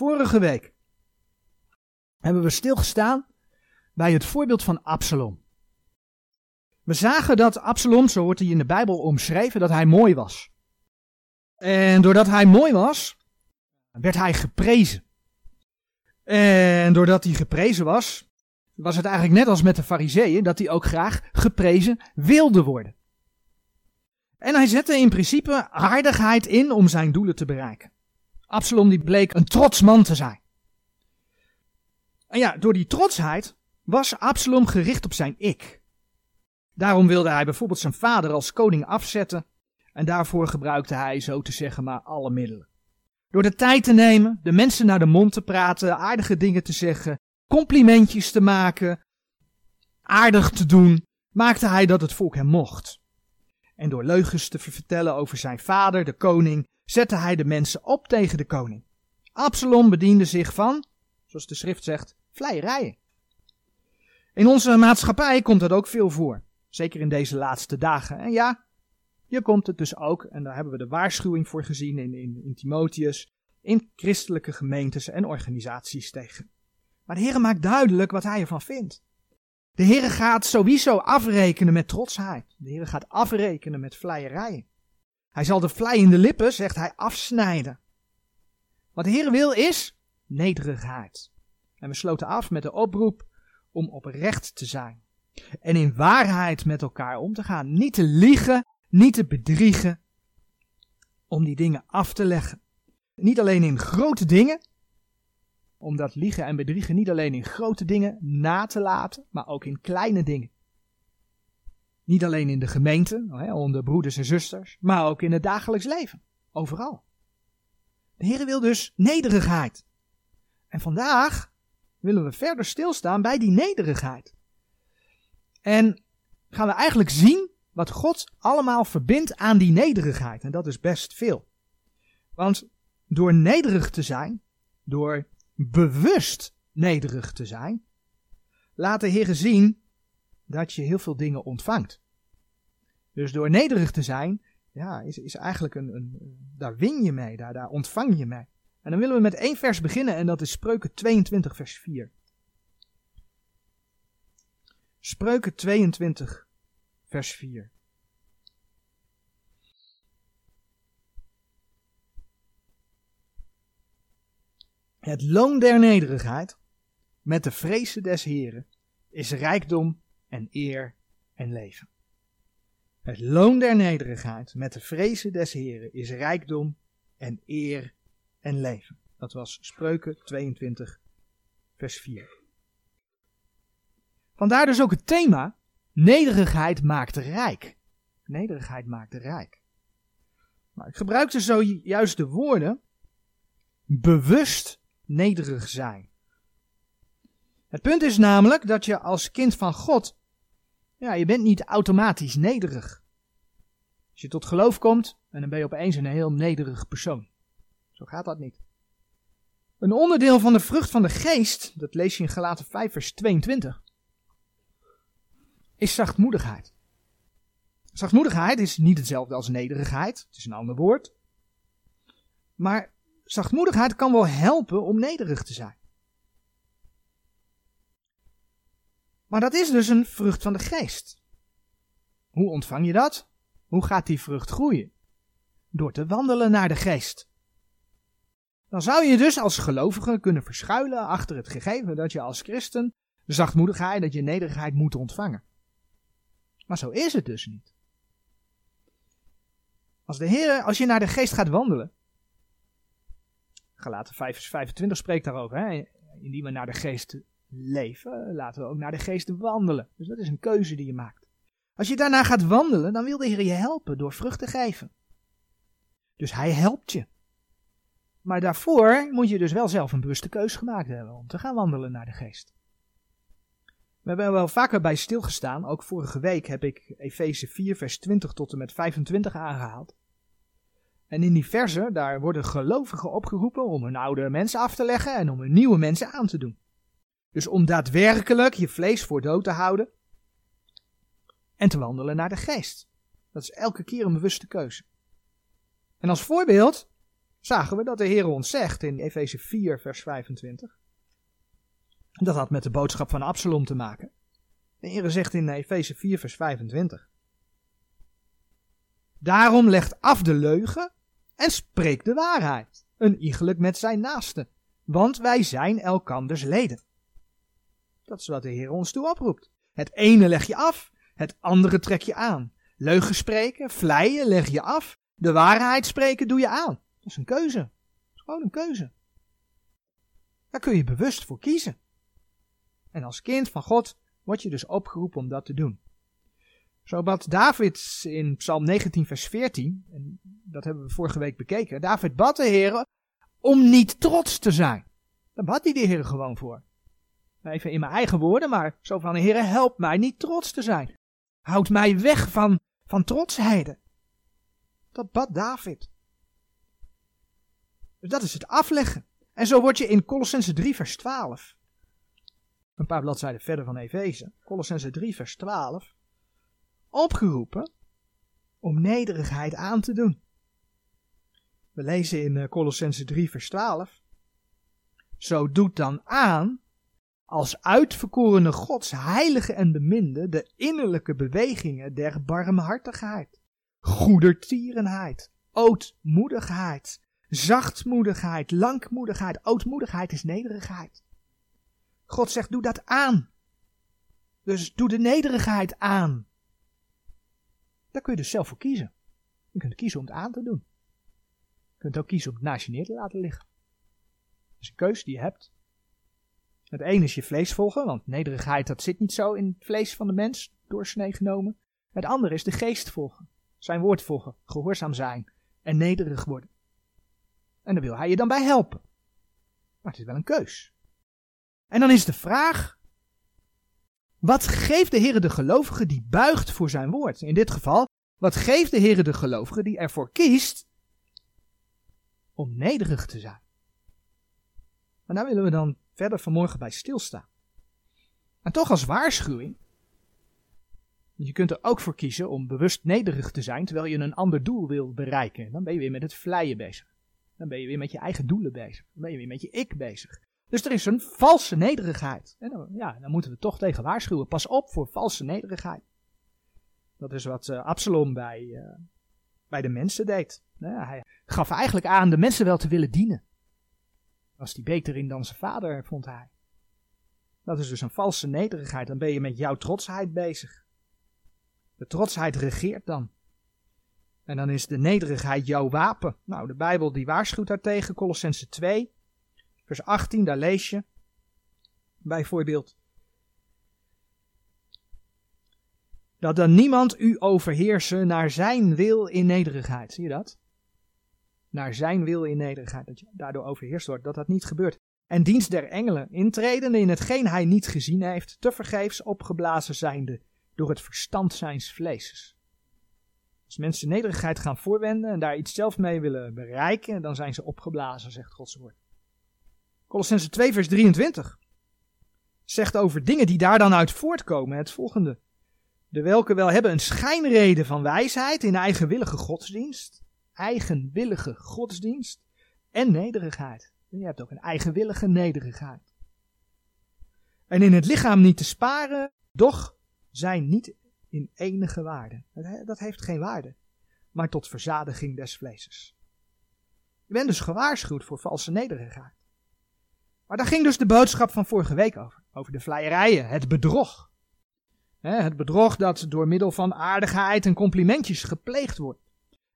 Vorige week hebben we stilgestaan bij het voorbeeld van Absalom. We zagen dat Absalom, zo wordt hij in de Bijbel omschreven, dat hij mooi was. En doordat hij mooi was, werd hij geprezen. En doordat hij geprezen was, was het eigenlijk net als met de fariseeën, dat hij ook graag geprezen wilde worden. En hij zette in principe aardigheid in om zijn doelen te bereiken. Absalom die bleek een trots man te zijn. En ja, door die trotsheid was Absalom gericht op zijn ik. Daarom wilde hij bijvoorbeeld zijn vader als koning afzetten en daarvoor gebruikte hij, zo te zeggen, maar alle middelen. Door de tijd te nemen, de mensen naar de mond te praten, aardige dingen te zeggen, complimentjes te maken, aardig te doen, maakte hij dat het volk hem mocht. En door leugens te vertellen over zijn vader, de koning, zette hij de mensen op tegen de koning. Absalom bediende zich van, zoals de schrift zegt, vleierijen. In onze maatschappij komt dat ook veel voor, zeker in deze laatste dagen. En ja, hier komt het dus ook, en daar hebben we de waarschuwing voor gezien in, in, in Timotheus, in christelijke gemeentes en organisaties tegen. Maar de Heer maakt duidelijk wat hij ervan vindt. De Heer gaat sowieso afrekenen met trotsheid. De Heer gaat afrekenen met vleierijen. Hij zal de vleiende lippen, zegt hij, afsnijden. Wat de Heer wil is nederigheid. En we sloten af met de oproep om oprecht te zijn. En in waarheid met elkaar om te gaan. Niet te liegen, niet te bedriegen. Om die dingen af te leggen. Niet alleen in grote dingen. Om dat liegen en bedriegen niet alleen in grote dingen na te laten, maar ook in kleine dingen. Niet alleen in de gemeente, onder broeders en zusters, maar ook in het dagelijks leven. Overal. De Heer wil dus nederigheid. En vandaag willen we verder stilstaan bij die nederigheid. En gaan we eigenlijk zien wat God allemaal verbindt aan die nederigheid. En dat is best veel. Want door nederig te zijn, door bewust nederig te zijn, laat de Heer zien dat je heel veel dingen ontvangt. Dus door nederig te zijn, ja, is, is eigenlijk een, een, daar win je mee, daar, daar ontvang je mee. En dan willen we met één vers beginnen en dat is Spreuken 22 vers 4. Spreuken 22 vers 4. Het loon der nederigheid met de vrezen des Heren is rijkdom en eer en leven. Het loon der nederigheid met de vrezen des Heren is rijkdom en eer en leven. Dat was Spreuken 22, vers 4. Vandaar dus ook het thema: nederigheid maakt rijk. Nederigheid maakt rijk. Maar ik gebruikte zojuist de woorden bewust nederig zijn. Het punt is namelijk dat je als kind van God, ja, je bent niet automatisch nederig. Als je tot geloof komt, en dan ben je opeens een heel nederig persoon. Zo gaat dat niet. Een onderdeel van de vrucht van de geest, dat lees je in Galaten 5 vers 22, is zachtmoedigheid. Zachtmoedigheid is niet hetzelfde als nederigheid, het is een ander woord. Maar zachtmoedigheid kan wel helpen om nederig te zijn. Maar dat is dus een vrucht van de geest. Hoe ontvang je dat? Hoe gaat die vrucht groeien? Door te wandelen naar de geest. Dan zou je dus als gelovige kunnen verschuilen achter het gegeven dat je als christen zachtmoedigheid, dat je nederigheid moet ontvangen. Maar zo is het dus niet. Als, de Heer, als je naar de geest gaat wandelen, Galaten 5 vers 25 spreekt daarover, hè? indien we naar de geest leven, laten we ook naar de geest wandelen. Dus dat is een keuze die je maakt. Als je daarna gaat wandelen, dan wil de Heer je helpen door vrucht te geven. Dus Hij helpt je. Maar daarvoor moet je dus wel zelf een bewuste keuze gemaakt hebben om te gaan wandelen naar de geest. We hebben er wel vaker bij stilgestaan. Ook vorige week heb ik Efeze 4, vers 20 tot en met 25 aangehaald. En in die versen, daar worden gelovigen opgeroepen om hun oude mensen af te leggen en om hun nieuwe mensen aan te doen. Dus om daadwerkelijk je vlees voor dood te houden en te wandelen naar de geest. Dat is elke keer een bewuste keuze. En als voorbeeld zagen we dat de Heer ons zegt in Efeze 4, vers 25. Dat had met de boodschap van Absalom te maken. De Heer zegt in Efeze 4, vers 25. Daarom legt af de leugen en spreekt de waarheid, een iegelijk met zijn naaste, want wij zijn elkanders leden. Dat is wat de Heer ons toe oproept. Het ene leg je af, het andere trek je aan. Leugen spreken, vleien leg je af, de waarheid spreken doe je aan. Dat is een keuze. Dat is gewoon een keuze. Daar kun je bewust voor kiezen. En als kind van God word je dus opgeroepen om dat te doen. Zo bad David in Psalm 19, vers 14, en dat hebben we vorige week bekeken. David bad de Heer om niet trots te zijn. Daar bad hij de Heer gewoon voor. Even in mijn eigen woorden, maar zo van, Heer, help mij niet trots te zijn. Houd mij weg van, van trotsheden. Dat bad David. Dus dat is het afleggen. En zo word je in Colossense 3 vers 12, een paar bladzijden verder van Efeze, Colossense 3 vers 12, opgeroepen om nederigheid aan te doen. We lezen in eh, Colossense 3 vers 12, zo doet dan aan als uitverkorene Gods heilige en beminde de innerlijke bewegingen der barmhartigheid, goedertierenheid, ootmoedigheid, zachtmoedigheid, langmoedigheid. Ootmoedigheid is nederigheid. God zegt, doe dat aan. Dus doe de nederigheid aan. Daar kun je dus zelf voor kiezen. Je kunt kiezen om het aan te doen. Je kunt ook kiezen om het naast je neer te laten liggen. Dat is een keuze die je hebt. Het ene is je vlees volgen, want nederigheid dat zit niet zo in het vlees van de mens, doorsnee genomen. Het andere is de geest volgen, zijn woord volgen, gehoorzaam zijn en nederig worden. En daar wil hij je dan bij helpen. Maar het is wel een keus. En dan is de vraag, wat geeft de Heer de gelovige die buigt voor zijn woord? In dit geval, wat geeft de Heer de gelovige die ervoor kiest om nederig te zijn? En daar willen we dan verder vanmorgen bij stilstaan. En toch als waarschuwing. Je kunt er ook voor kiezen om bewust nederig te zijn terwijl je een ander doel wil bereiken. Dan ben je weer met het vleien bezig. Dan ben je weer met je eigen doelen bezig. Dan ben je weer met je ik bezig. Dus er is een valse nederigheid. En ja, dan moeten we toch tegen waarschuwen. Pas op voor valse nederigheid. Dat is wat uh, Absalom bij, uh, bij de mensen deed. Ja, hij gaf eigenlijk aan de mensen wel te willen dienen was die beter in dan zijn vader, vond hij. Dat is dus een valse nederigheid. Dan ben je met jouw trotsheid bezig. De trotsheid regeert dan. En dan is de nederigheid jouw wapen. Nou, de Bijbel die waarschuwt daartegen. Colossense 2, vers 18, daar lees je. Bijvoorbeeld. Dat dan niemand u overheersen naar zijn wil in nederigheid. Zie je dat? Naar zijn wil in nederigheid, dat je daardoor overheerst wordt, dat dat niet gebeurt. En dienst der engelen, intreden in hetgeen hij niet gezien heeft, tevergeefs opgeblazen zijnde door het verstand zijns vleeses. Als mensen nederigheid gaan voorwenden en daar iets zelf mee willen bereiken, dan zijn ze opgeblazen, zegt Gods woord. Colossense 2 vers 23 zegt over dingen die daar dan uit voortkomen het volgende. De welke wel hebben een schijnreden van wijsheid in eigenwillige godsdienst, eigenwillige godsdienst en nederigheid. Je hebt ook een eigenwillige nederigheid. En in het lichaam niet te sparen, doch zijn niet in enige waarde. Dat heeft geen waarde, maar tot verzadiging des vleeses. Je bent dus gewaarschuwd voor valse nederigheid. Maar daar ging dus de boodschap van vorige week over. Over de vleierijen, het bedrog. Het bedrog dat door middel van aardigheid en complimentjes gepleegd wordt.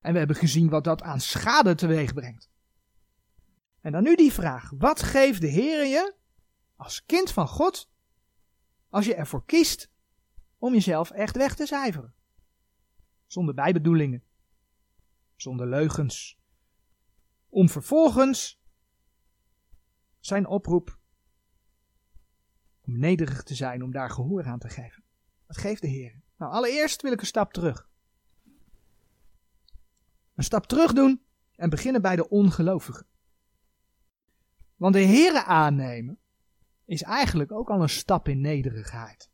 En we hebben gezien wat dat aan schade teweeg brengt. En dan nu die vraag: wat geeft de Heer je als kind van God als je ervoor kiest om jezelf echt weg te cijferen? Zonder bijbedoelingen, zonder leugens, om vervolgens zijn oproep om nederig te zijn, om daar gehoor aan te geven. Wat geeft de Heer? Nou, allereerst wil ik een stap terug. Een stap terug doen en beginnen bij de ongelovigen. Want de Here aannemen is eigenlijk ook al een stap in nederigheid.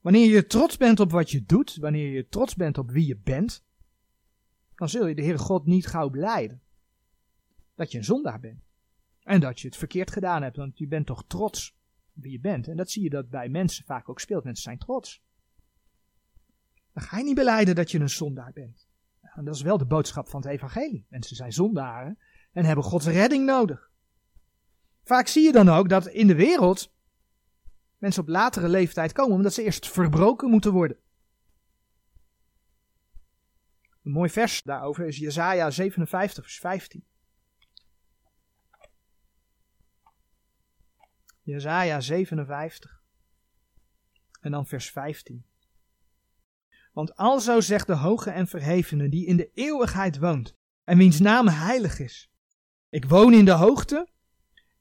Wanneer je trots bent op wat je doet, wanneer je trots bent op wie je bent, dan zul je de Heere God niet gauw beleiden. dat je een zondaar bent. En dat je het verkeerd gedaan hebt, want je bent toch trots wie je bent. En dat zie je dat bij mensen vaak ook speelt. Mensen zijn trots. Dan ga je niet beleiden dat je een zondaar bent. En dat is wel de boodschap van het evangelie. Mensen zijn zondaren en hebben Gods redding nodig. Vaak zie je dan ook dat in de wereld mensen op latere leeftijd komen omdat ze eerst verbroken moeten worden. Een mooi vers daarover is Jesaja 57 vers 15. Jesaja 57 en dan vers 15. Want alzo zegt de hoge en verhevene die in de eeuwigheid woont en wiens naam heilig is. Ik woon in de hoogte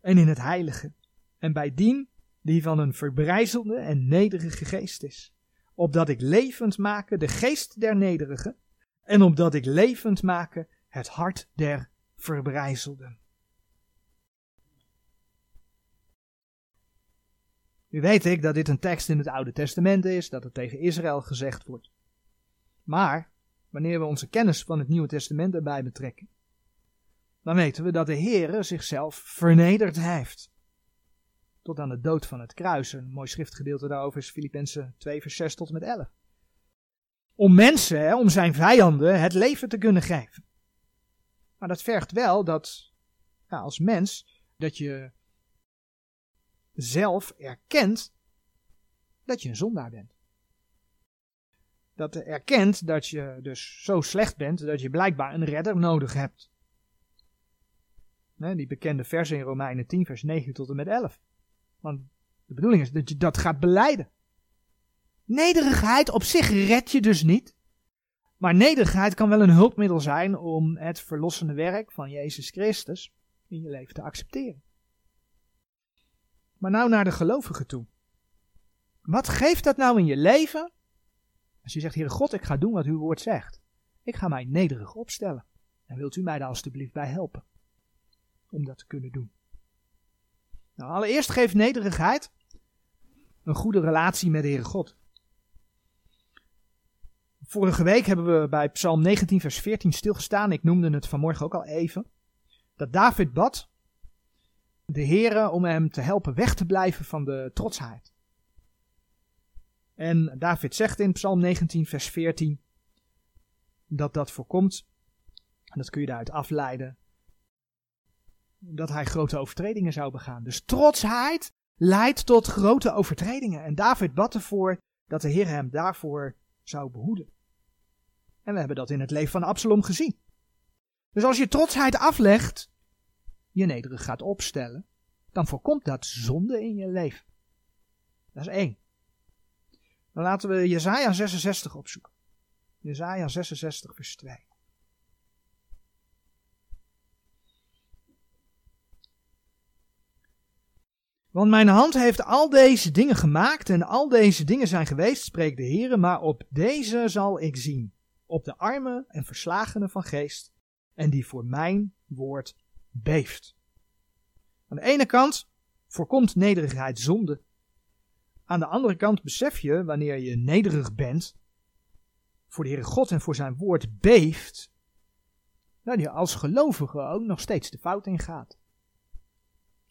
en in het heilige en bij dien die van een verbrijzelde en nederige geest is. Opdat ik levend maken de geest der nederigen en opdat ik levend maken het hart der verbrijzelden. Nu weet ik dat dit een tekst in het Oude Testament is, dat het tegen Israël gezegd wordt. Maar, wanneer we onze kennis van het Nieuwe Testament erbij betrekken, dan weten we dat de Heere zichzelf vernederd heeft. Tot aan de dood van het kruis. Een mooi schriftgedeelte daarover is Filippenzen 2 vers 6 tot en met 11. Om mensen, om zijn vijanden, het leven te kunnen geven. Maar dat vergt wel dat, ja, als mens, dat je zelf erkent dat je een zondaar bent. Dat erkent dat je dus zo slecht bent dat je blijkbaar een redder nodig hebt. die bekende versen in Romeinen 10, vers 9 tot en met 11. Want de bedoeling is dat je dat gaat beleiden. Nederigheid op zich red je dus niet. Maar nederigheid kan wel een hulpmiddel zijn om het verlossende werk van Jezus Christus in je leven te accepteren. Maar nou naar de gelovigen toe. Wat geeft dat nou in je leven? Als je zegt, Heere God, ik ga doen wat uw woord zegt. Ik ga mij nederig opstellen. En wilt u mij daar alstublieft bij helpen? Om dat te kunnen doen. Nou, allereerst geeft nederigheid een goede relatie met de Heere God. Vorige week hebben we bij Psalm 19, vers 14 stilgestaan. Ik noemde het vanmorgen ook al even. Dat David bad de Heere om hem te helpen weg te blijven van de trotsheid. En David zegt in Psalm 19, vers 14 dat dat voorkomt, en dat kun je daaruit afleiden, dat hij grote overtredingen zou begaan. Dus trotsheid leidt tot grote overtredingen. En David bad ervoor dat de Heer hem daarvoor zou behoeden. En we hebben dat in het leven van Absalom gezien. Dus als je trotsheid aflegt, je nederig gaat opstellen, dan voorkomt dat zonde in je leven. Dat is één. Dan laten we Jezaja 66 opzoeken. Jezaja 66 vers 2. Want mijn hand heeft al deze dingen gemaakt en al deze dingen zijn geweest, spreekt de Heer, maar op deze zal ik zien, op de armen en verslagenen van geest, en die voor mijn woord beeft. Aan de ene kant voorkomt nederigheid zonde. Aan de andere kant besef je, wanneer je nederig bent, voor de Heere God en voor zijn woord beeft, dat je als gelovige ook nog steeds de fout ingaat.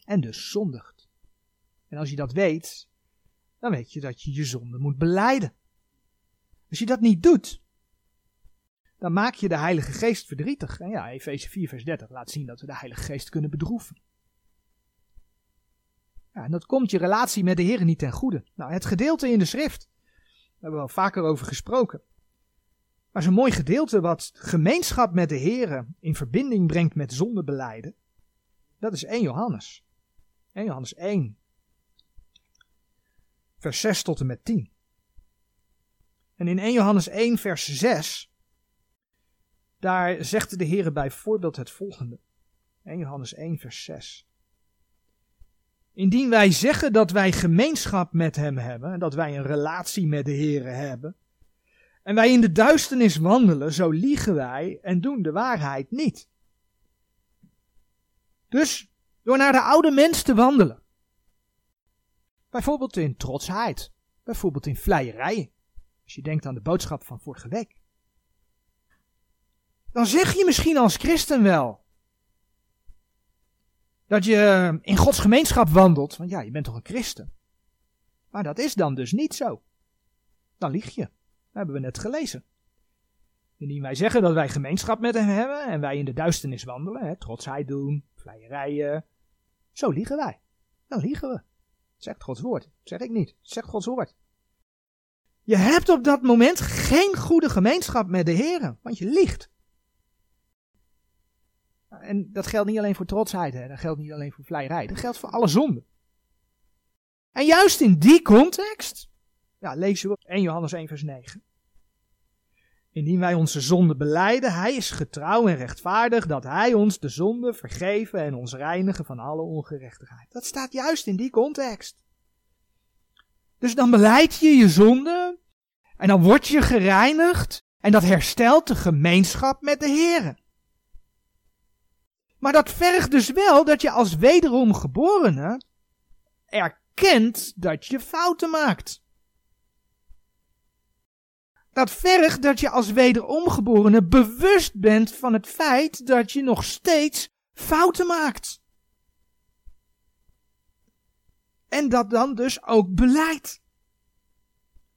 En dus zondigt. En als je dat weet, dan weet je dat je je zonde moet beleiden. Als je dat niet doet, dan maak je de Heilige Geest verdrietig. En ja, Efeze 4, vers 30 laat zien dat we de Heilige Geest kunnen bedroeven. En dat komt je relatie met de Heer niet ten goede. Nou, het gedeelte in de schrift, daar hebben we al vaker over gesproken. Maar zo'n mooi gedeelte wat gemeenschap met de Heer in verbinding brengt met zondebeleiden, dat is 1 Johannes. 1 Johannes 1, vers 6 tot en met 10. En in 1 Johannes 1, vers 6, daar zegt de Heer bijvoorbeeld het volgende. 1 Johannes 1, vers 6. Indien wij zeggen dat wij gemeenschap met Hem hebben, dat wij een relatie met de Heer hebben, en wij in de duisternis wandelen, zo liegen wij en doen de waarheid niet. Dus door naar de oude mens te wandelen, bijvoorbeeld in trotsheid, bijvoorbeeld in vleierij, als je denkt aan de boodschap van vorige week, dan zeg je misschien als christen wel, Dat je in Gods gemeenschap wandelt. Want ja, je bent toch een christen. Maar dat is dan dus niet zo. Dan lieg je. Dat hebben we net gelezen. Indien wij zeggen dat wij gemeenschap met hem hebben en wij in de duisternis wandelen, hè, trotsheid doen, vleierijen, zo liegen wij. Dan liegen we. Zegt Gods woord. zeg ik niet. Zegt Gods woord. Je hebt op dat moment geen goede gemeenschap met de Heer, want je liegt. En dat geldt niet alleen voor trotsheid, hè. dat geldt niet alleen voor vleierij, dat geldt voor alle zonden. En juist in die context, ja, lezen we 1 Johannes 1 vers 9. Indien wij onze zonde beleiden, hij is getrouw en rechtvaardig dat hij ons de zonde vergeven en ons reinigen van alle ongerechtigheid. Dat staat juist in die context. Dus dan beleid je je zonde en dan word je gereinigd en dat herstelt de gemeenschap met de Heer. Maar dat vergt dus wel dat je als wederom geborene erkent dat je fouten maakt. Dat vergt dat je als wederomgeborene bewust bent van het feit dat je nog steeds fouten maakt. En dat dan dus ook beleidt.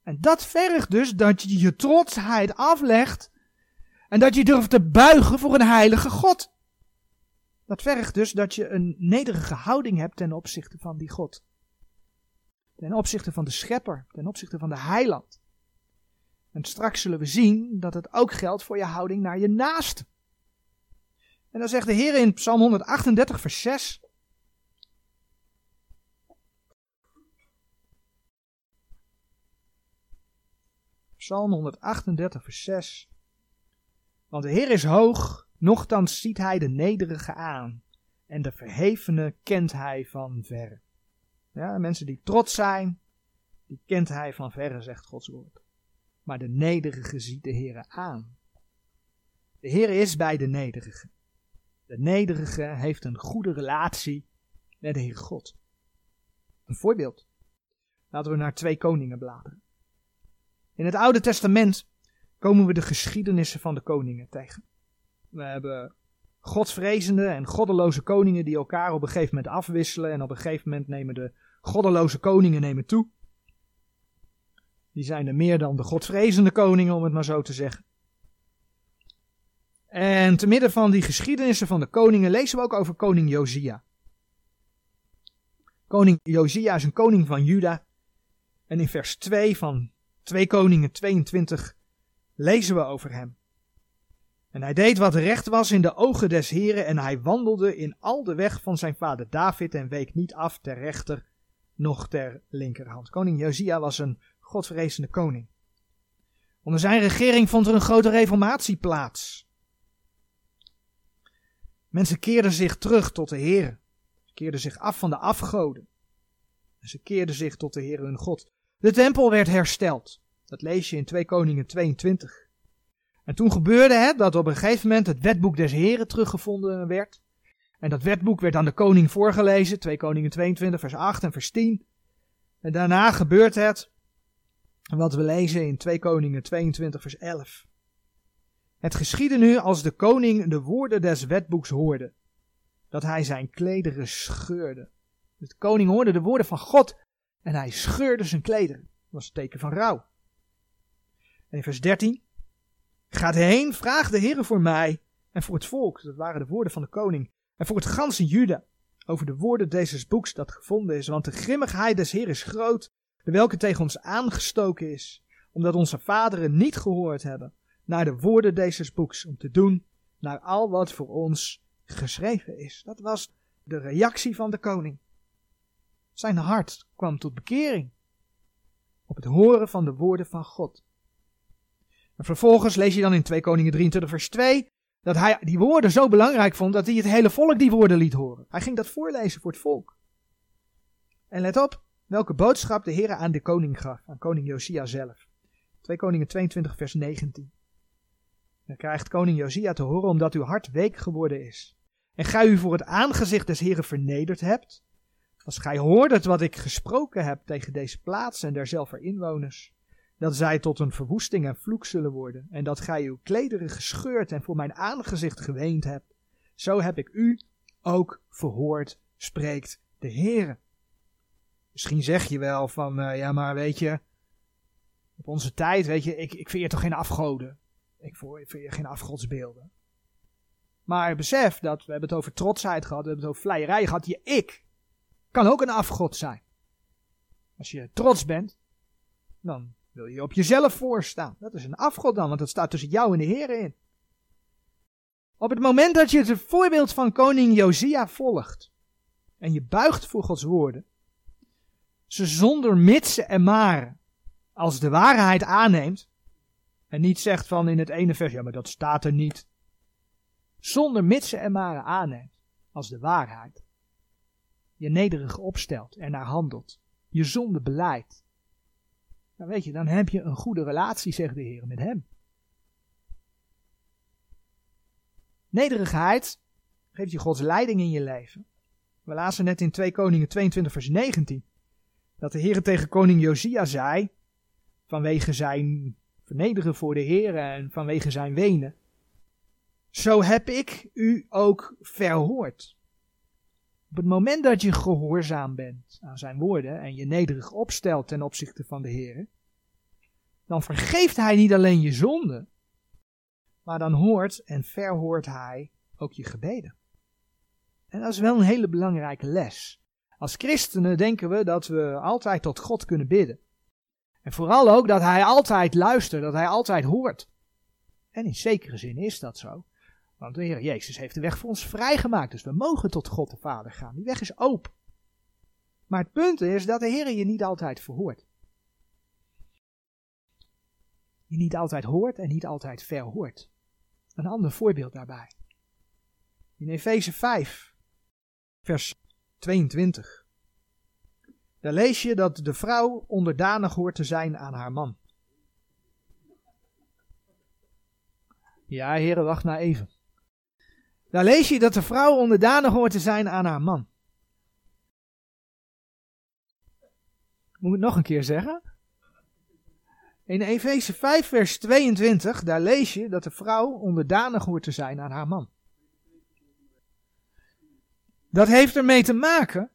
En dat vergt dus dat je je trotsheid aflegt en dat je durft te buigen voor een heilige God. Dat vergt dus dat je een nederige houding hebt ten opzichte van die God. Ten opzichte van de schepper, ten opzichte van de heiland. En straks zullen we zien dat het ook geldt voor je houding naar je naast. En dan zegt de Heer in Psalm 138, vers 6. Psalm 138, vers 6. Want de Heer is hoog, nochtans ziet hij de nederige aan. En de verhevene kent hij van verre. Ja, mensen die trots zijn, die kent hij van verre, zegt Gods woord maar de nederige ziet de Heer aan. De Heer is bij de nederige. De nederige heeft een goede relatie met de Heer God. Een voorbeeld. Laten we naar twee koningen bladeren. In het Oude Testament komen we de geschiedenissen van de koningen tegen. We hebben godvrezende en goddeloze koningen die elkaar op een gegeven moment afwisselen en op een gegeven moment nemen de goddeloze koningen nemen toe. Die zijn er meer dan de godvrezende koningen, om het maar zo te zeggen. En te midden van die geschiedenissen van de koningen lezen we ook over koning Josia. Koning Josia is een koning van Juda. En in vers 2 van 2 Koningen 22 lezen we over hem. En hij deed wat recht was in de ogen des Heren en hij wandelde in al de weg van zijn vader David en week niet af ter rechter noch ter linkerhand. Koning Josia was een godvrezende koning. Onder zijn regering vond er een grote reformatie plaats. Mensen keerden zich terug tot de Heer. Ze keerden zich af van de afgoden. En ze keerden zich tot de Heer hun God. De tempel werd hersteld. Dat lees je in 2 Koningen 22. En toen gebeurde het dat op een gegeven moment het wetboek des Heren teruggevonden werd. En dat wetboek werd aan de koning voorgelezen, 2 Koningen 22 vers 8 en vers 10. En daarna gebeurt het wat we lezen in 2 Koningen 22 vers 11. Het geschiedde nu als de koning de woorden des wetboeks hoorde, dat hij zijn klederen scheurde. De koning hoorde de woorden van God en hij scheurde zijn klederen. Dat was een teken van rouw. En in vers 13. Gaat heen, vraag de Heer voor mij en voor het volk. Dat waren de woorden van de koning. En voor het ganse Juda. Over de woorden deze boeks dat gevonden is. Want de grimmigheid des Heer is groot de welke tegen ons aangestoken is, omdat onze vaderen niet gehoord hebben naar de woorden deze boeks, om te doen naar al wat voor ons geschreven is. Dat was de reactie van de koning. Zijn hart kwam tot bekering op het horen van de woorden van God. En vervolgens lees je dan in 2 Koningen 23 vers 2 dat hij die woorden zo belangrijk vond dat hij het hele volk die woorden liet horen. Hij ging dat voorlezen voor het volk. En let op, welke boodschap de Heer aan de koning gaf, aan koning Josia zelf. 2 Koningen 22 vers 19. Dan krijgt koning Josia te horen omdat uw hart week geworden is. En gij u voor het aangezicht des Heren vernederd hebt. Als gij hoordet wat ik gesproken heb tegen deze plaats en derzelver inwoners. Dat zij tot een verwoesting en vloek zullen worden. En dat gij uw klederen gescheurd en voor mijn aangezicht geweend hebt. Zo heb ik u ook verhoord spreekt de Heere. Misschien zeg je wel van, uh, ja maar weet je, op onze tijd, weet je, ik, ik je toch geen afgoden. Ik je geen afgodsbeelden. Maar besef dat, we hebben het over trotsheid gehad, we hebben het over vleierij gehad. Je ik kan ook een afgod zijn. Als je trots bent, dan wil je op jezelf voorstaan. Dat is een afgod dan, want dat staat tussen jou en de Heer in. Op het moment dat je het voorbeeld van koning Josia volgt en je buigt voor Gods woorden, ze zonder mitsen en maren als de waarheid aanneemt en niet zegt van in het ene vers, ja maar dat staat er niet, zonder mitsen en maren aanneemt als de waarheid, je nederig opstelt en naar handelt, je zonde beleidt, dan weet je, dan heb je een goede relatie, zegt de Heer, met Hem. Nederigheid geeft je Gods leiding in je leven. We lazen net in 2 Koningen 22 vers 19 dat de Heer tegen koning Josia zei, vanwege zijn vernederen voor de Heer en vanwege zijn wenen. Zo heb ik u ook verhoord. Op het moment dat je gehoorzaam bent aan zijn woorden en je nederig opstelt ten opzichte van de Heer, dan vergeeft hij niet alleen je zonde, maar dan hoort en verhoort hij ook je gebeden. En dat is wel een hele belangrijke les. Als christenen denken we dat we altijd tot God kunnen bidden. En vooral ook dat hij altijd luistert, dat hij altijd hoort. En in zekere zin is dat zo. Want de Heer Jezus heeft de weg voor ons vrijgemaakt. Dus we mogen tot God de Vader gaan. Die weg is open. Maar het punt is dat de Heer je niet altijd verhoort. Je niet altijd hoort en niet altijd verhoort. Een ander voorbeeld daarbij. In Efeze 5, vers 22. Daar lees je dat de vrouw onderdanig hoort te zijn aan haar man. Ja, heren, wacht nou even. Daar lees je dat de vrouw onderdanig hoort te zijn aan haar man. Moet ik het nog een keer zeggen? In Efeze 5, vers 22, daar lees je dat de vrouw onderdanig hoort te zijn aan haar man. Dat heeft ermee te maken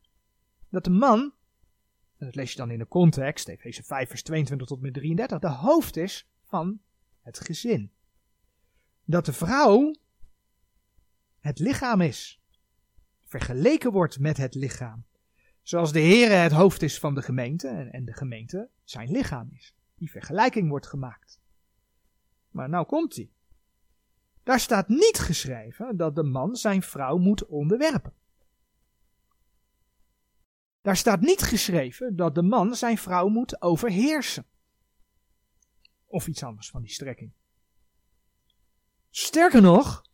dat de man, en dat lees je dan in de context, Efeze 5, vers 22 tot met 33, de hoofd is van het gezin. Dat de vrouw het lichaam is, vergeleken wordt met het lichaam. Zoals de Heere het hoofd is van de gemeente en de gemeente zijn lichaam is. Die vergelijking wordt gemaakt. Maar nou komt hij. Daar staat niet geschreven dat de man zijn vrouw moet onderwerpen. Daar staat niet geschreven dat de man zijn vrouw moet overheersen. Of iets anders van die strekking. Sterker nog,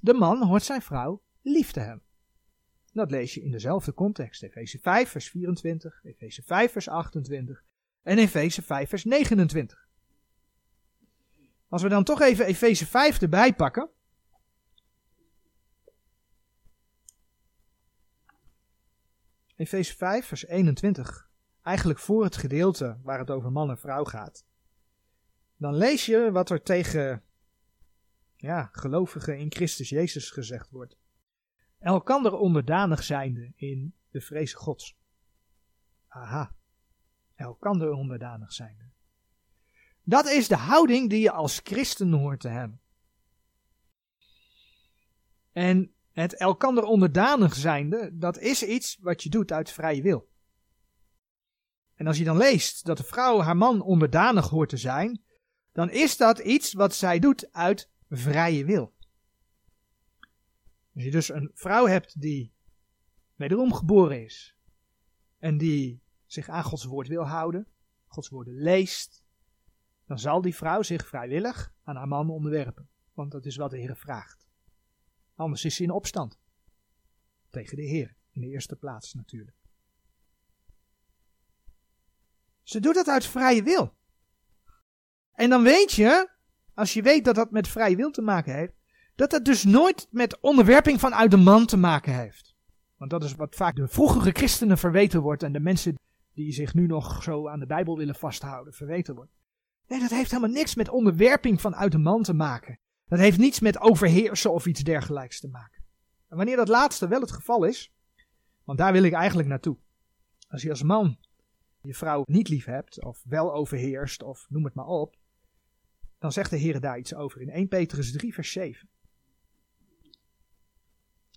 de man hoort zijn vrouw lief te hebben. Dat lees je in dezelfde context. Efeze 5 vers 24, Efeze 5 vers 28 en Efeze 5 vers 29. Als we dan toch even Efeze 5 erbij pakken. Efeze 5 vers 21. Eigenlijk voor het gedeelte waar het over man en vrouw gaat. Dan lees je wat er tegen ja, gelovigen in Christus Jezus gezegd wordt. Elkander onderdanig zijnde in de vrees Gods. Aha elkander onderdanig zijn. Dat is de houding die je als christen hoort te hebben. En het elkander onderdanig zijnde, dat is iets wat je doet uit vrije wil. En als je dan leest dat de vrouw haar man onderdanig hoort te zijn, dan is dat iets wat zij doet uit vrije wil. Als je dus een vrouw hebt die wederom geboren is en die zich aan Gods woord wil houden, Gods woorden leest, dan zal die vrouw zich vrijwillig aan haar man onderwerpen. Want dat is wat de Heer vraagt. Anders is ze in opstand. Tegen de Heer, in de eerste plaats natuurlijk. Ze doet dat uit vrije wil. En dan weet je, als je weet dat dat met vrije wil te maken heeft, dat dat dus nooit met onderwerping vanuit de man te maken heeft. Want dat is wat vaak de vroegere christenen verweten wordt en de mensen die zich nu nog zo aan de Bijbel willen vasthouden, verweten wordt. Nee, dat heeft helemaal niks met onderwerping vanuit de man te maken. Dat heeft niets met overheersen of iets dergelijks te maken. En wanneer dat laatste wel het geval is, Want daar wil ik eigenlijk naartoe. Als je als man je vrouw niet lief hebt, of wel overheerst, of noem het maar op, dan zegt de Heer daar iets over in 1 Petrus 3, vers 7.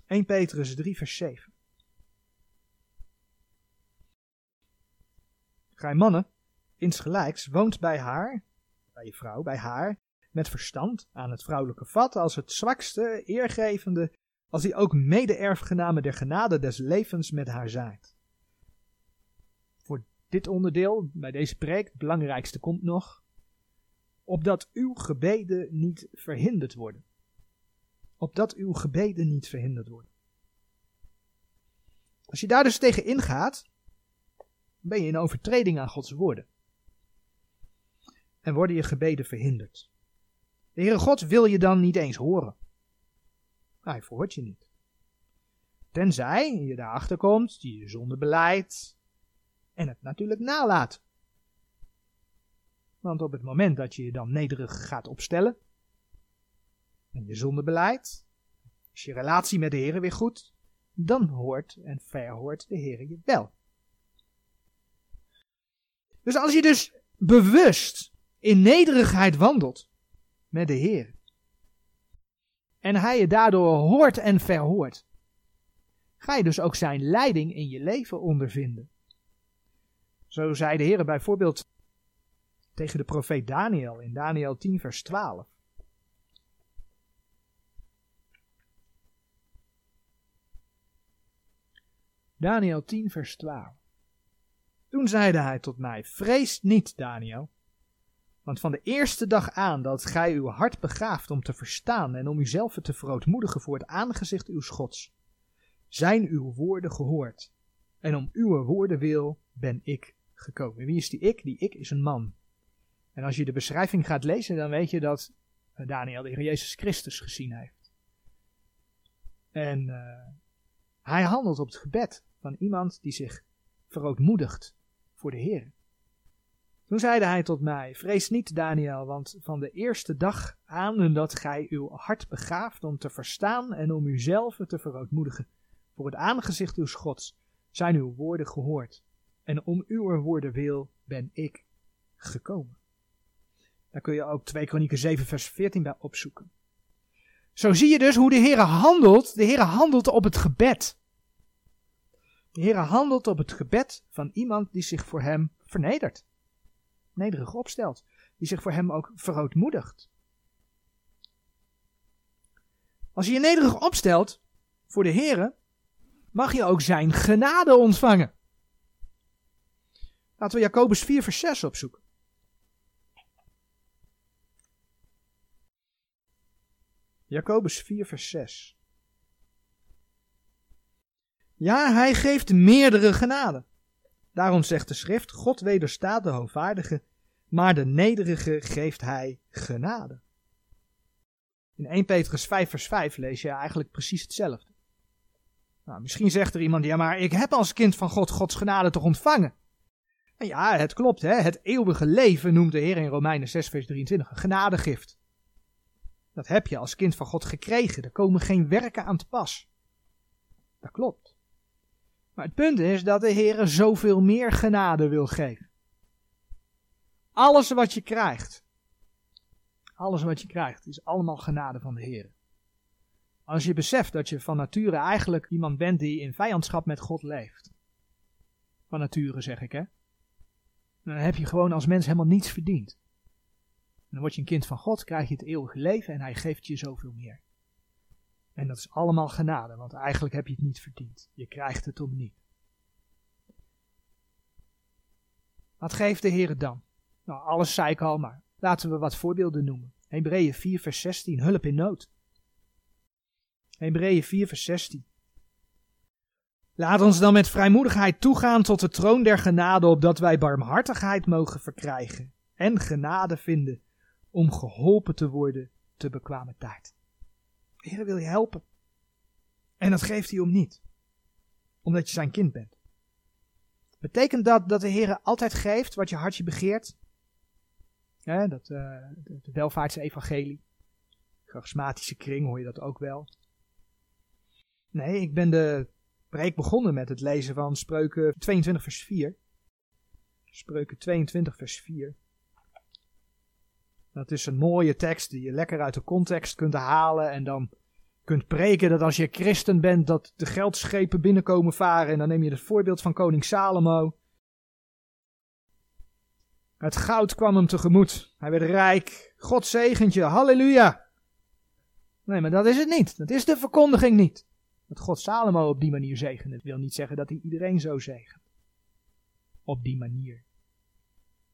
1 Petrus 3, vers 7. Gij mannen, insgelijks, woont bij haar, bij je vrouw, bij haar, met verstand aan het vrouwelijke vat, als het zwakste, eergevende, als die ook mede-erfgename der genade des levens met haar zaait. Voor dit onderdeel, bij deze preek, het belangrijkste komt nog, opdat uw gebeden niet verhinderd worden. Opdat uw gebeden niet verhinderd worden. Als je daar dus tegen ingaat, ben je in overtreding aan Gods woorden. En worden je gebeden verhinderd. De Heere God wil je dan niet eens horen. Hij verhoort je niet. Tenzij je daarachter komt, die je zonde beleidt en het natuurlijk nalaat. Want op het moment dat je je dan nederig gaat opstellen en je zonde beleidt, is je relatie met de Heer weer goed, dan hoort en verhoort de Heer je wel. Dus als je dus bewust in nederigheid wandelt met de Heer, en hij je daardoor hoort en verhoort, ga je dus ook zijn leiding in je leven ondervinden. Zo zei de Heer bijvoorbeeld tegen de profeet Daniel in Daniel 10 vers 12. Daniel 10 vers 12. Toen zeide hij tot mij, vrees niet Daniel, want van de eerste dag aan dat gij uw hart begaaft om te verstaan en om uzelf te verootmoedigen voor het aangezicht uw Gods, zijn uw woorden gehoord. En om uw woorden wil ben ik gekomen. Wie is die ik? Die ik is een man. En als je de beschrijving gaat lezen, dan weet je dat eh, Daniel de Heer Jezus Christus gezien heeft. En uh, hij handelt op het gebed van iemand die zich verootmoedigt voor de Heer. Toen zeide hij tot mij: Vrees niet, Daniel, want van de eerste dag aan dat gij uw hart begaaft om te verstaan en om uzelf te verootmoedigen voor het aangezicht uw Gods, zijn uw woorden gehoord. En om uw woorden wil ben ik gekomen. Daar kun je ook 2 Kronieken 7 vers 14 bij opzoeken. Zo zie je dus hoe de Heer handelt. De Heer handelt op het gebed. De Heer handelt op het gebed van iemand die zich voor hem vernedert nederig opstelt, die zich voor hem ook verootmoedigt. Als je je nederig opstelt voor de Here, mag je ook zijn genade ontvangen. Laten we Jacobus 4 vers 6 opzoeken. Jacobus 4 vers 6. Ja, hij geeft meerdere genade. Daarom zegt de schrift, God wederstaat de hoogvaardige, maar de nederige geeft hij genade. In 1 Petrus 5 vers 5 lees je eigenlijk precies hetzelfde. Nou, misschien zegt er iemand, ja maar ik heb als kind van God Gods genade toch ontvangen? En ja, het klopt, hè? het eeuwige leven noemt de Heer in Romeinen 6 vers 23 een genadegift. Dat heb je als kind van God gekregen, er komen geen werken aan te pas. Dat klopt. Maar het punt is dat de Heer zoveel meer genade wil geven. Alles wat je krijgt, alles wat je krijgt, is allemaal genade van de Heer. Als je beseft dat je van nature eigenlijk iemand bent die in vijandschap met God leeft. Van nature zeg ik hè. Dan heb je gewoon als mens helemaal niets verdiend. Dan word je een kind van God, krijg je het eeuwige leven en hij geeft je zoveel meer. En dat is allemaal genade, want eigenlijk heb je het niet verdiend. Je krijgt het om niet. Wat geeft de Heer dan? Nou, alles zei ik al, maar laten we wat voorbeelden noemen. Hebreeën 4 vers 16, hulp in nood. Hebreeën 4 vers 16. Laat ons dan met vrijmoedigheid toegaan tot de troon der genade, opdat wij barmhartigheid mogen verkrijgen en genade vinden om geholpen te worden te bekwame tijd. De Heer wil je helpen. En dat geeft hij om niet. Omdat je zijn kind bent. Betekent dat dat de Heer altijd geeft wat je hartje begeert? Ja, dat, uh, de, welvaartsevangelie. Charismatische kring hoor je dat ook wel. Nee, ik ben de preek begonnen met het lezen van Spreuken 22 vers 4. Spreuken 22 vers 4. Dat is een mooie tekst die je lekker uit de context kunt halen en dan kunt preken dat als je christen bent dat de geldschepen binnenkomen varen en dan neem je het voorbeeld van koning Salomo. Het goud kwam hem tegemoet. Hij werd rijk. God zegent je. Halleluja. Nee, maar dat is het niet. Dat is de verkondiging niet. Dat God Salomo op die manier zegende. wil niet zeggen dat hij iedereen zo zegent. Op die manier.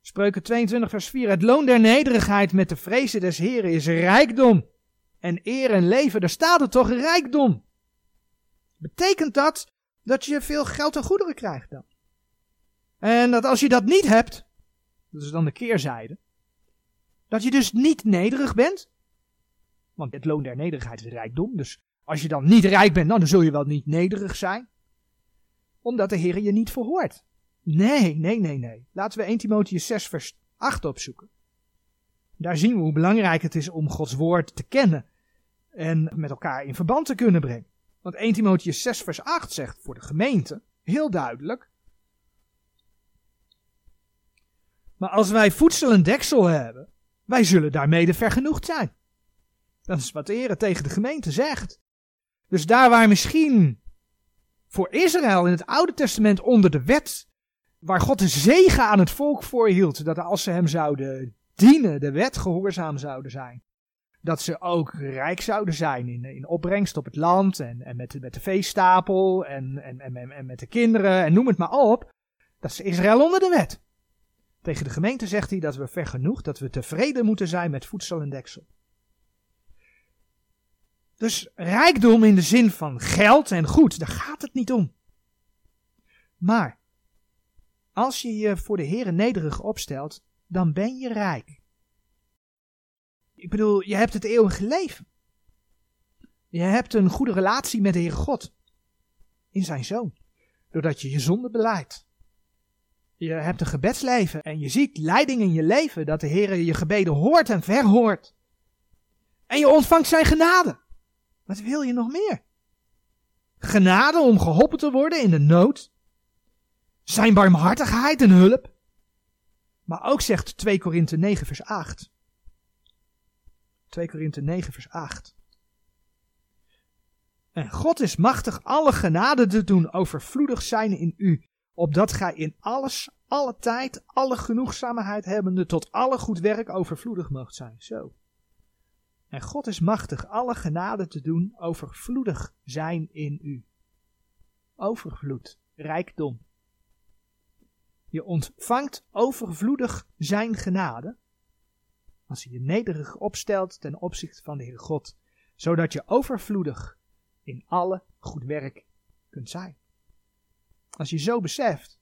Spreuken 22 vers 4. Het loon der nederigheid met de vrezen des Heren is rijkdom. En eer en leven, daar staat het toch rijkdom. Betekent dat dat je veel geld en goederen krijgt dan? En dat als je dat niet hebt, dat is dan de keerzijde, dat je dus niet nederig bent. Want het loon der nederigheid is rijkdom. Dus als je dan niet rijk bent, dan zul je wel niet nederig zijn. Omdat de Heer je niet verhoort. Nee, nee, nee, nee. Laten we 1 Timotheus 6 vers 8 opzoeken. Daar zien we hoe belangrijk het is om Gods woord te kennen en met elkaar in verband te kunnen brengen. Want 1 Timotheus 6 vers 8 zegt voor de gemeente heel duidelijk. Maar als wij voedsel en deksel hebben, wij zullen daarmee vergenoegd zijn. Dat is wat de Heer tegen de gemeente zegt. Dus daar waar misschien voor Israël in het Oude Testament onder de wet, waar God de zegen aan het volk voorhield, dat als ze hem zouden dienen, de wet gehoorzaam zouden zijn, dat ze ook rijk zouden zijn in, in opbrengst op het land en, en met, met de veestapel en, en, en, en met de kinderen en noem het maar op, dat is Israël onder de wet. Tegen de gemeente zegt hij dat we vergenoegd, dat we tevreden moeten zijn met voedsel en deksel. Dus rijkdom in de zin van geld en goed, daar gaat het niet om. Maar als je je voor de Heer nederig opstelt, dan ben je rijk. Ik bedoel, je hebt het eeuwige leven. Je hebt een goede relatie met de Heer God in zijn Zoon, doordat je je zonde beleidt. Je hebt een gebedsleven en je ziet leiding in je leven dat de Heer je gebeden hoort en verhoort. En je ontvangt zijn genade. Wat wil je nog meer? Genade om geholpen te worden in de nood. Zijn barmhartigheid en hulp. Maar ook zegt 2 Korinthe 9 vers 8. 2 Korinthe 9 vers 8. En God is machtig alle genade te doen overvloedig zijn in u, opdat gij in alles, alle tijd, alle genoegzaamheid hebbende tot alle goed werk overvloedig moogt zijn. Zo. En God is machtig alle genade te doen overvloedig zijn in u. Overvloed, rijkdom. Je ontvangt overvloedig zijn genade als je je nederig opstelt ten opzichte van de Heer God, zodat je overvloedig in alle goed werk kunt zijn. Als je zo beseft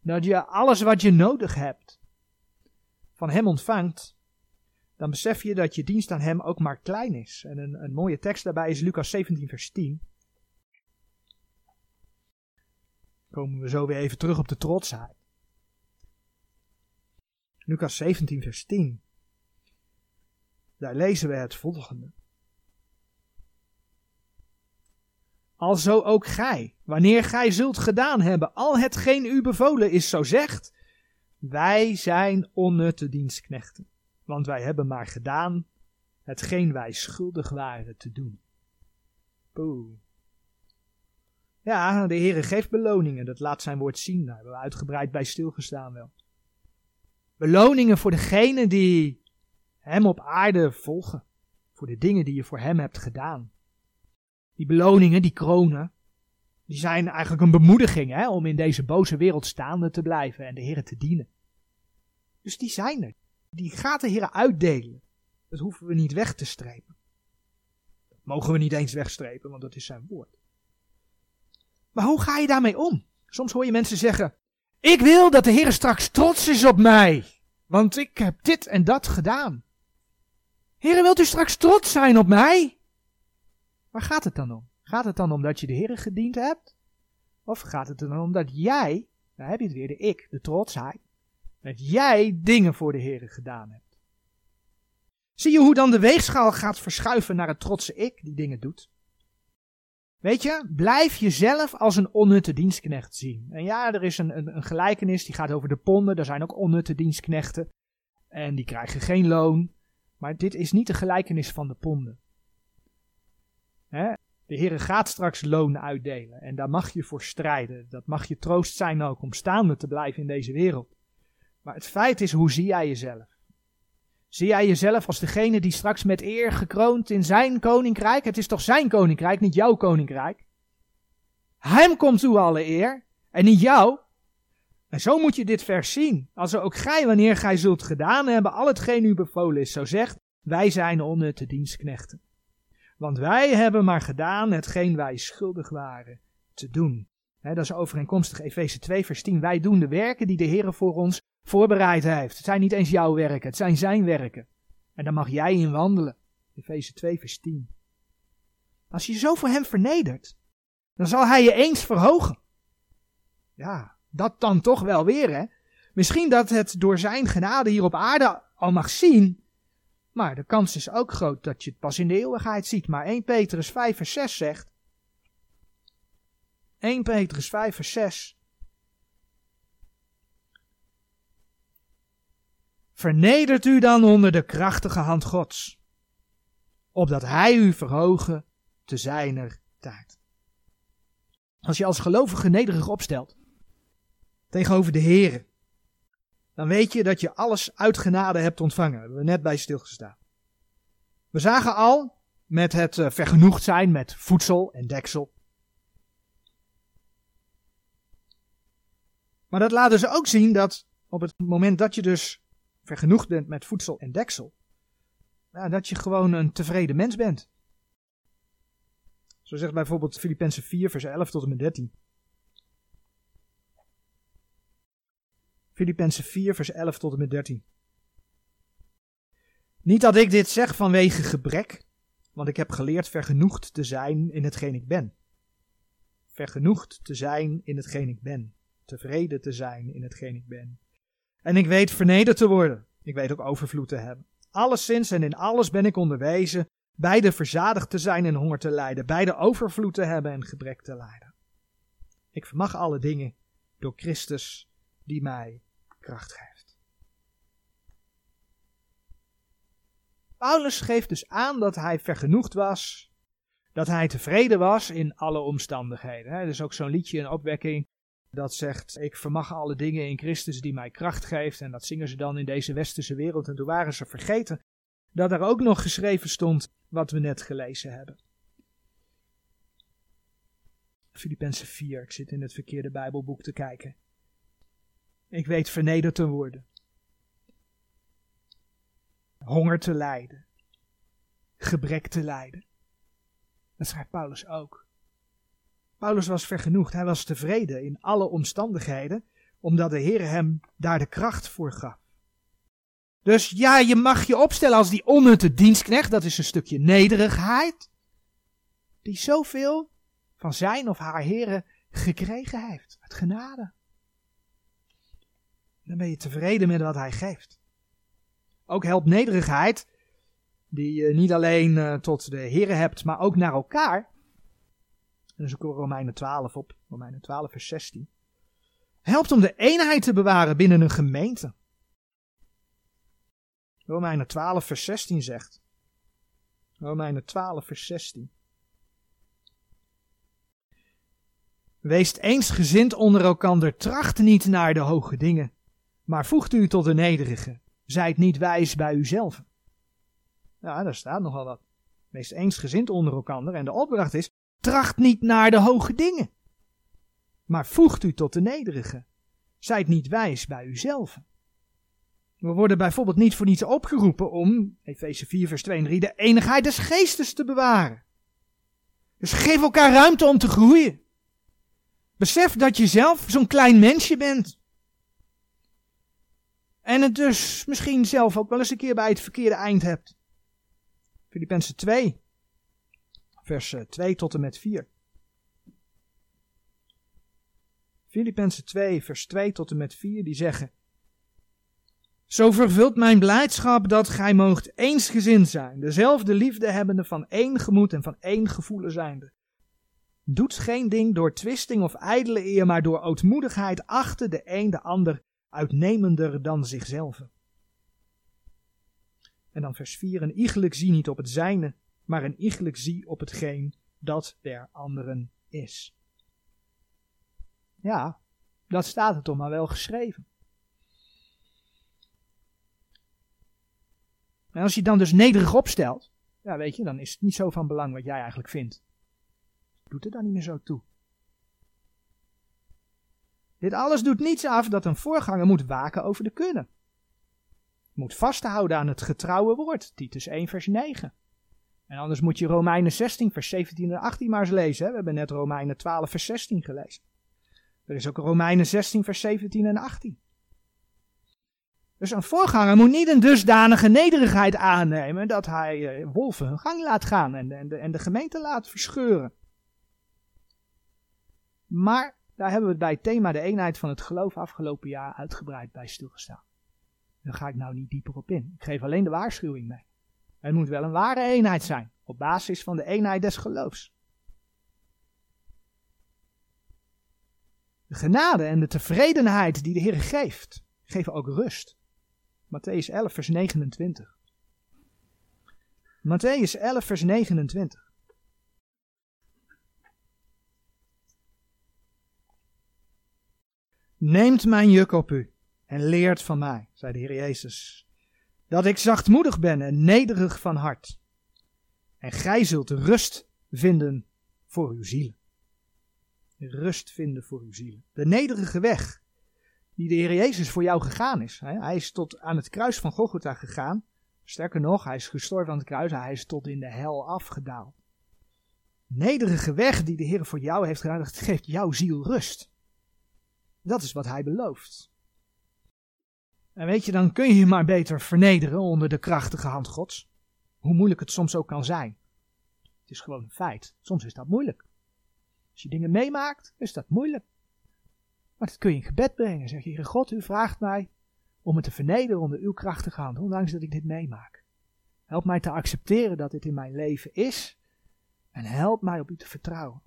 dat je alles wat je nodig hebt van Hem ontvangt, dan besef je dat je dienst aan Hem ook maar klein is. En een, een mooie tekst daarbij is Lucas 17, vers 10. Komen we zo weer even terug op de trotsheid. Lucas 17, vers 10. Daar lezen we het volgende. Alzo ook gij, wanneer gij zult gedaan hebben al hetgeen u bevolen is, zo zegt, wij zijn onnutte dienstknechten, want wij hebben maar gedaan hetgeen wij schuldig waren te doen. Poeh. Ja, de Heere geeft beloningen, dat laat zijn woord zien, daar hebben we uitgebreid bij stilgestaan wel. Beloningen voor degene die hem op aarde volgen. Voor de dingen die je voor hem hebt gedaan. Die beloningen, die kronen, die zijn eigenlijk een bemoediging hè, om in deze boze wereld staande te blijven en de Heer te dienen. Dus die zijn er. Die gaat de Heer uitdelen. Dat hoeven we niet weg te strepen. Dat mogen we niet eens wegstrepen, want dat is zijn woord. Maar hoe ga je daarmee om? Soms hoor je mensen zeggen: Ik wil dat de Heer straks trots is op mij, want ik heb dit en dat gedaan. Heere, wilt u straks trots zijn op mij? Waar gaat het dan om? Gaat het dan om dat je de Heere gediend hebt? Of gaat het dan om dat jij, daar heb je het weer, de ik, de trotsheid, dat jij dingen voor de Heere gedaan hebt? Zie je hoe dan de weegschaal gaat verschuiven naar het trotse ik die dingen doet? Weet je, blijf jezelf als een onnutte dienstknecht zien. En ja, er is een, een, een gelijkenis die gaat over de ponden. Er zijn ook onnutte dienstknechten. En die krijgen geen loon. Maar dit is niet de gelijkenis van de ponden. Hè? De Heer gaat straks loon uitdelen. En daar mag je voor strijden. Dat mag je troost zijn ook om staande te blijven in deze wereld. Maar het feit is, hoe zie jij jezelf? Zie jij jezelf als degene die straks met eer gekroond in zijn koninkrijk? Het is toch zijn koninkrijk, niet jouw koninkrijk? Hem komt toe alle eer en niet jou. En zo moet je dit vers zien. Als ook gij, wanneer gij zult gedaan hebben, al hetgeen u bevolen is, zo zegt, wij zijn onnutte dienstknechten. Want wij hebben maar gedaan hetgeen wij schuldig waren te doen. Dat is overeenkomstig Efeze 2 vers 10. Wij doen de werken die de Heer voor ons voorbereid heeft. Het zijn niet eens jouw werken, het zijn zijn werken. En daar mag jij in wandelen. Efeze 2 vers 10. Als je zo voor hem vernedert, dan zal hij je eens verhogen. Ja, dat dan toch wel weer, hè? Misschien dat het door zijn genade hier op aarde al mag zien, maar de kans is ook groot dat je het pas in de eeuwigheid ziet. Maar 1 Petrus 5 vers 6 zegt, 1 Petrus 5 vers 6, Vernedert u dan onder de krachtige hand Gods, opdat Hij u verhogen te zijner tijd. Als je als gelovige nederig opstelt tegenover de Here, dan weet je dat je alles uit genade hebt ontvangen. Hebben we net bij stilgestaan. We zagen al met het uh, vergenoegd zijn met voedsel en deksel. Maar dat laat dus ook zien dat op het moment dat je dus vergenoegd bent met voedsel en deksel, dat je gewoon een tevreden mens bent. Zo zegt bijvoorbeeld Filippenzen 4, vers 11 tot en met 13. Filippenzen 4, vers 11 tot en met 13. Niet dat ik dit zeg vanwege gebrek, want ik heb geleerd vergenoegd te zijn in hetgeen ik ben. Vergenoegd te zijn in hetgeen ik ben. Tevreden te zijn in hetgeen ik ben. En ik weet vernederd te worden. Ik weet ook overvloed te hebben. Alleszins en in alles ben ik onderwezen, beide verzadigd te zijn en honger te lijden, beide overvloed te hebben en gebrek te lijden. Ik vermag alle dingen door Christus die mij kracht geeft. Paulus geeft dus aan dat hij vergenoegd was, dat hij tevreden was in alle omstandigheden. Er is ook zo'n liedje, een opwekking, dat zegt, ik vermag alle dingen in Christus die mij kracht geeft. En dat zingen ze dan in deze westerse wereld. En toen waren ze vergeten dat er ook nog geschreven stond wat we net gelezen hebben. Filippenzen 4, ik zit in het verkeerde Bijbelboek te kijken. Ik weet vernederd te worden. Honger te lijden. Gebrek te lijden. Dat schrijft Paulus ook. Paulus was vergenoegd, hij was tevreden in alle omstandigheden, omdat de Heer hem daar de kracht voor gaf. Dus ja, je mag je opstellen als die onnutte dienstknecht, dat is een stukje nederigheid, die zoveel van zijn of haar heren gekregen heeft, uit genade. Dan ben je tevreden met wat hij geeft. Ook helpt nederigheid, die je niet alleen uh, tot de heren hebt, maar ook naar elkaar, dan zoeken we Romeinen 12 op, Romeinen 12 vers 16. Helpt om de eenheid te bewaren binnen een gemeente. Romeinen 12 vers 16 zegt. Romeinen 12 vers 16. Wees eensgezind onder elkander, tracht niet naar de hoge dingen, maar voegt u tot de nederige. Zijt niet wijs bij uzelf. Ja, daar staat nogal wat. Wees eensgezind onder elkander en de opdracht is, Tracht niet naar de hoge dingen, maar voegt u tot de nederige. Zijt niet wijs bij uzelf. We worden bijvoorbeeld niet voor niets opgeroepen om, Efeze 4 vers 2 en 3, de enigheid des geestes te bewaren. Dus geef elkaar ruimte om te groeien. Besef dat je zelf zo'n klein mensje bent. En het dus misschien zelf ook wel eens een keer bij het verkeerde eind hebt. Filippenzen 2, vers 2 eh, tot en met 4. Filippenzen 2, vers 2 tot en met 4, die zeggen: Zo vervult mijn blijdschap dat gij moogt eensgezind zijn, dezelfde liefde hebbende van één gemoed en van één gevoelen zijnde. Doet geen ding door twisting of ijdele eer, maar door ootmoedigheid achte de een de ander uitnemender dan zichzelf. En dan vers 4, een iegelijk zie niet op het zijne, maar een iegelijk zie op hetgeen dat der anderen is. Ja, dat staat er toch maar wel geschreven. En als je dan dus nederig opstelt, ja weet je, dan is het niet zo van belang wat jij eigenlijk vindt. Doet er dan niet meer zo toe. Dit alles doet niets af dat een voorganger moet waken over de kunnen. Moet vasthouden aan het getrouwe woord, Titus 1 vers 9. En anders moet je Romeinen 16 vers 17 en 18 maar eens lezen. Hè? We hebben net Romeinen 12 vers 16 gelezen. Er is ook Romeinen 16 vers 17 en 18. Dus een voorganger moet niet een dusdanige nederigheid aannemen dat hij uh, wolven hun gang laat gaan en, en, de, en de gemeente laat verscheuren. Maar daar hebben we bij het thema de eenheid van het geloof afgelopen jaar uitgebreid bij stilgestaan. Daar ga ik nou niet dieper op in. Ik geef alleen de waarschuwing mee. Het moet wel een ware eenheid zijn, op basis van de eenheid des geloofs. De genade en de tevredenheid die de Heer geeft, geven ook rust. Matthäus 11, vers 29. Matthäus 11, vers 29. Neemt mijn juk op u en leert van mij, zei de Heer Jezus, dat ik zachtmoedig ben en nederig van hart. En gij zult rust vinden voor uw zielen. Rust vinden voor uw zielen. De nederige weg die de Heer Jezus voor jou gegaan is. Hij is tot aan het kruis van Golgotha gegaan. Sterker nog, hij is gestorven aan het kruis, hij is tot in de hel afgedaald. Nederige weg die de Heer voor jou heeft gedaan, dat geeft jouw ziel rust. Dat is wat hij belooft. En weet je, dan kun je je maar beter vernederen onder de krachtige hand Gods. Hoe moeilijk het soms ook kan zijn. Het is gewoon een feit. Soms is dat moeilijk. Als je dingen meemaakt, is dat moeilijk. Maar dat kun je in gebed brengen. Zeg je, Heer God, u vraagt mij om me te vernederen onder uw krachtige hand, ondanks dat ik dit meemaak. Help mij te accepteren dat dit in mijn leven is en help mij op u te vertrouwen.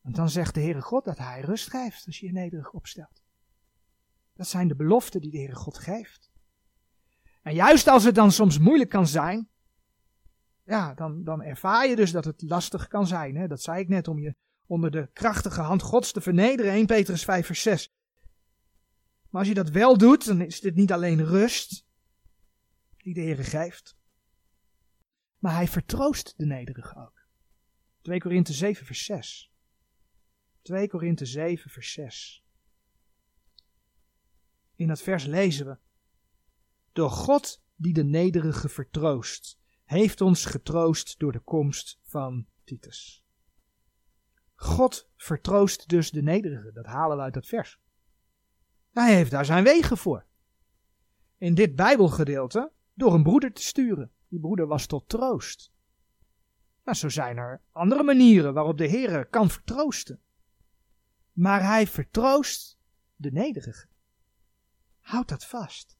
Want dan zegt de Heere God dat Hij rust geeft als je je nederig opstelt. Dat zijn de beloften die de Heere God geeft. En juist als het dan soms moeilijk kan zijn, ja, dan, dan ervaar je dus dat het lastig kan zijn. Hè? Dat zei ik net, om je onder de krachtige hand Gods te vernederen. 1 Petrus 5 vers 6. Maar als je dat wel doet, dan is dit niet alleen rust die de Heer geeft. Maar hij vertroost de nederige ook. 2 Korinthe 7 vers 6. 2 Korinthe 7 vers 6. In dat vers lezen we. Door God die de nederige vertroost, heeft ons getroost door de komst van Titus. God vertroost dus de nederige. Dat halen we uit dat vers. Hij heeft daar zijn wegen voor. In dit Bijbelgedeelte door een broeder te sturen. Die broeder was tot troost. Nou, zo zijn er andere manieren waarop de Heer kan vertroosten. Maar hij vertroost de nederige. Houd dat vast.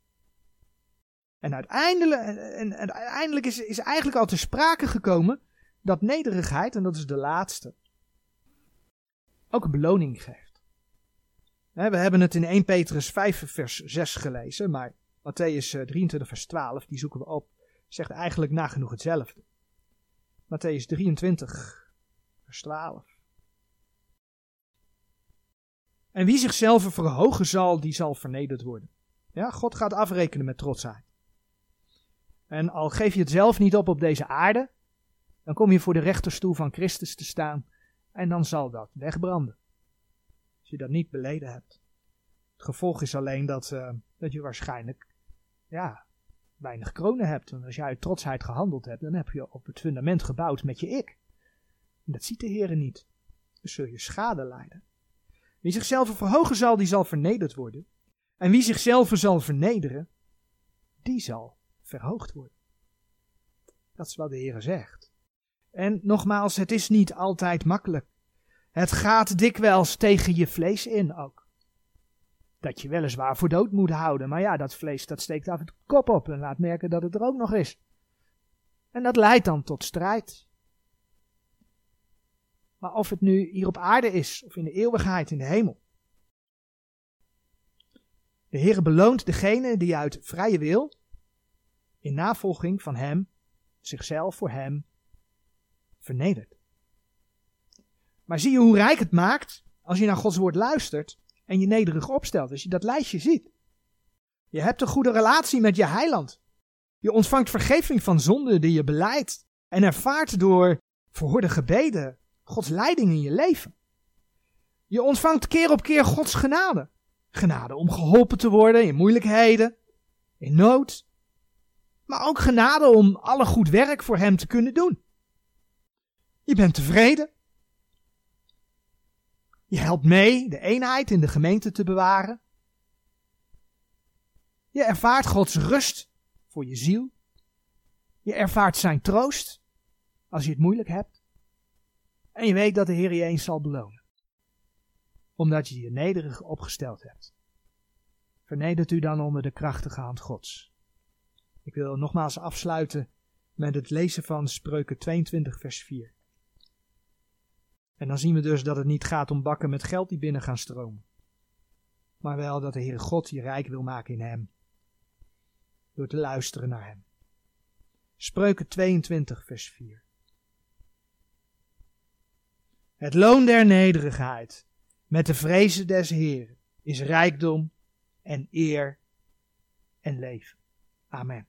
En uiteindelijk, en, en uiteindelijk is, is eigenlijk al te sprake gekomen dat nederigheid, en dat is de laatste, ook een beloning geeft. We hebben het in 1 Petrus 5 vers 6 gelezen, maar Matthäus 23 eh, vers 12, die zoeken we op, zegt eigenlijk nagenoeg hetzelfde. Matthäus 23 vers 12. En wie zichzelf verhogen zal, die zal vernederd worden. Ja, God gaat afrekenen met trotsheid. En al geef je het zelf niet op op deze aarde, dan kom je voor de rechterstoel van Christus te staan en dan zal dat wegbranden. Als je dat niet beleden hebt. Het gevolg is alleen dat, uh, dat je waarschijnlijk ja, weinig kronen hebt. Want als jij uit trotsheid gehandeld hebt, dan heb je op het fundament gebouwd met je ik. En dat ziet de Heer niet. Dus zul je schade lijden. Wie zichzelf verhogen zal, die zal vernederd worden. En wie zichzelf zal vernederen, die zal verhoogd worden. Dat is wat de Heer zegt. En nogmaals, het is niet altijd makkelijk. Het gaat dikwijls tegen je vlees in ook. Dat je weliswaar voor dood moet houden, maar ja, dat vlees dat steekt af het kop op en laat merken dat het er ook nog is. En dat leidt dan tot strijd. Maar of het nu hier op aarde is of in de eeuwigheid in de hemel. De Heer beloont degene die uit vrije wil, in navolging van Hem, zichzelf voor Hem, vernedert. Maar zie je hoe rijk het maakt als je naar Gods woord luistert en je nederig opstelt, als je dat lijstje ziet. Je hebt een goede relatie met je heiland. Je ontvangt vergeving van zonden die je beleidt en ervaart door verhoorde gebeden Gods leiding in je leven. Je ontvangt keer op keer Gods genade. Genade om geholpen te worden in moeilijkheden, in nood. Maar ook genade om alle goed werk voor Hem te kunnen doen. Je bent tevreden. Je helpt mee de eenheid in de gemeente te bewaren. Je ervaart Gods rust voor je ziel. Je ervaart zijn troost als je het moeilijk hebt. En je weet dat de Heer je eens zal belonen. Omdat je je nederig opgesteld hebt. Vernedert u dan onder de krachtige hand Gods. Ik wil nogmaals afsluiten met het lezen van Spreuken 22 vers 4. En dan zien we dus dat het niet gaat om bakken met geld die binnen gaan stromen. Maar wel dat de Heere God je rijk wil maken in Hem. Door te luisteren naar Hem. Spreuken 22 vers 4. Het loon der nederigheid met de vrezen des Heeren is rijkdom en eer en leven. Amen.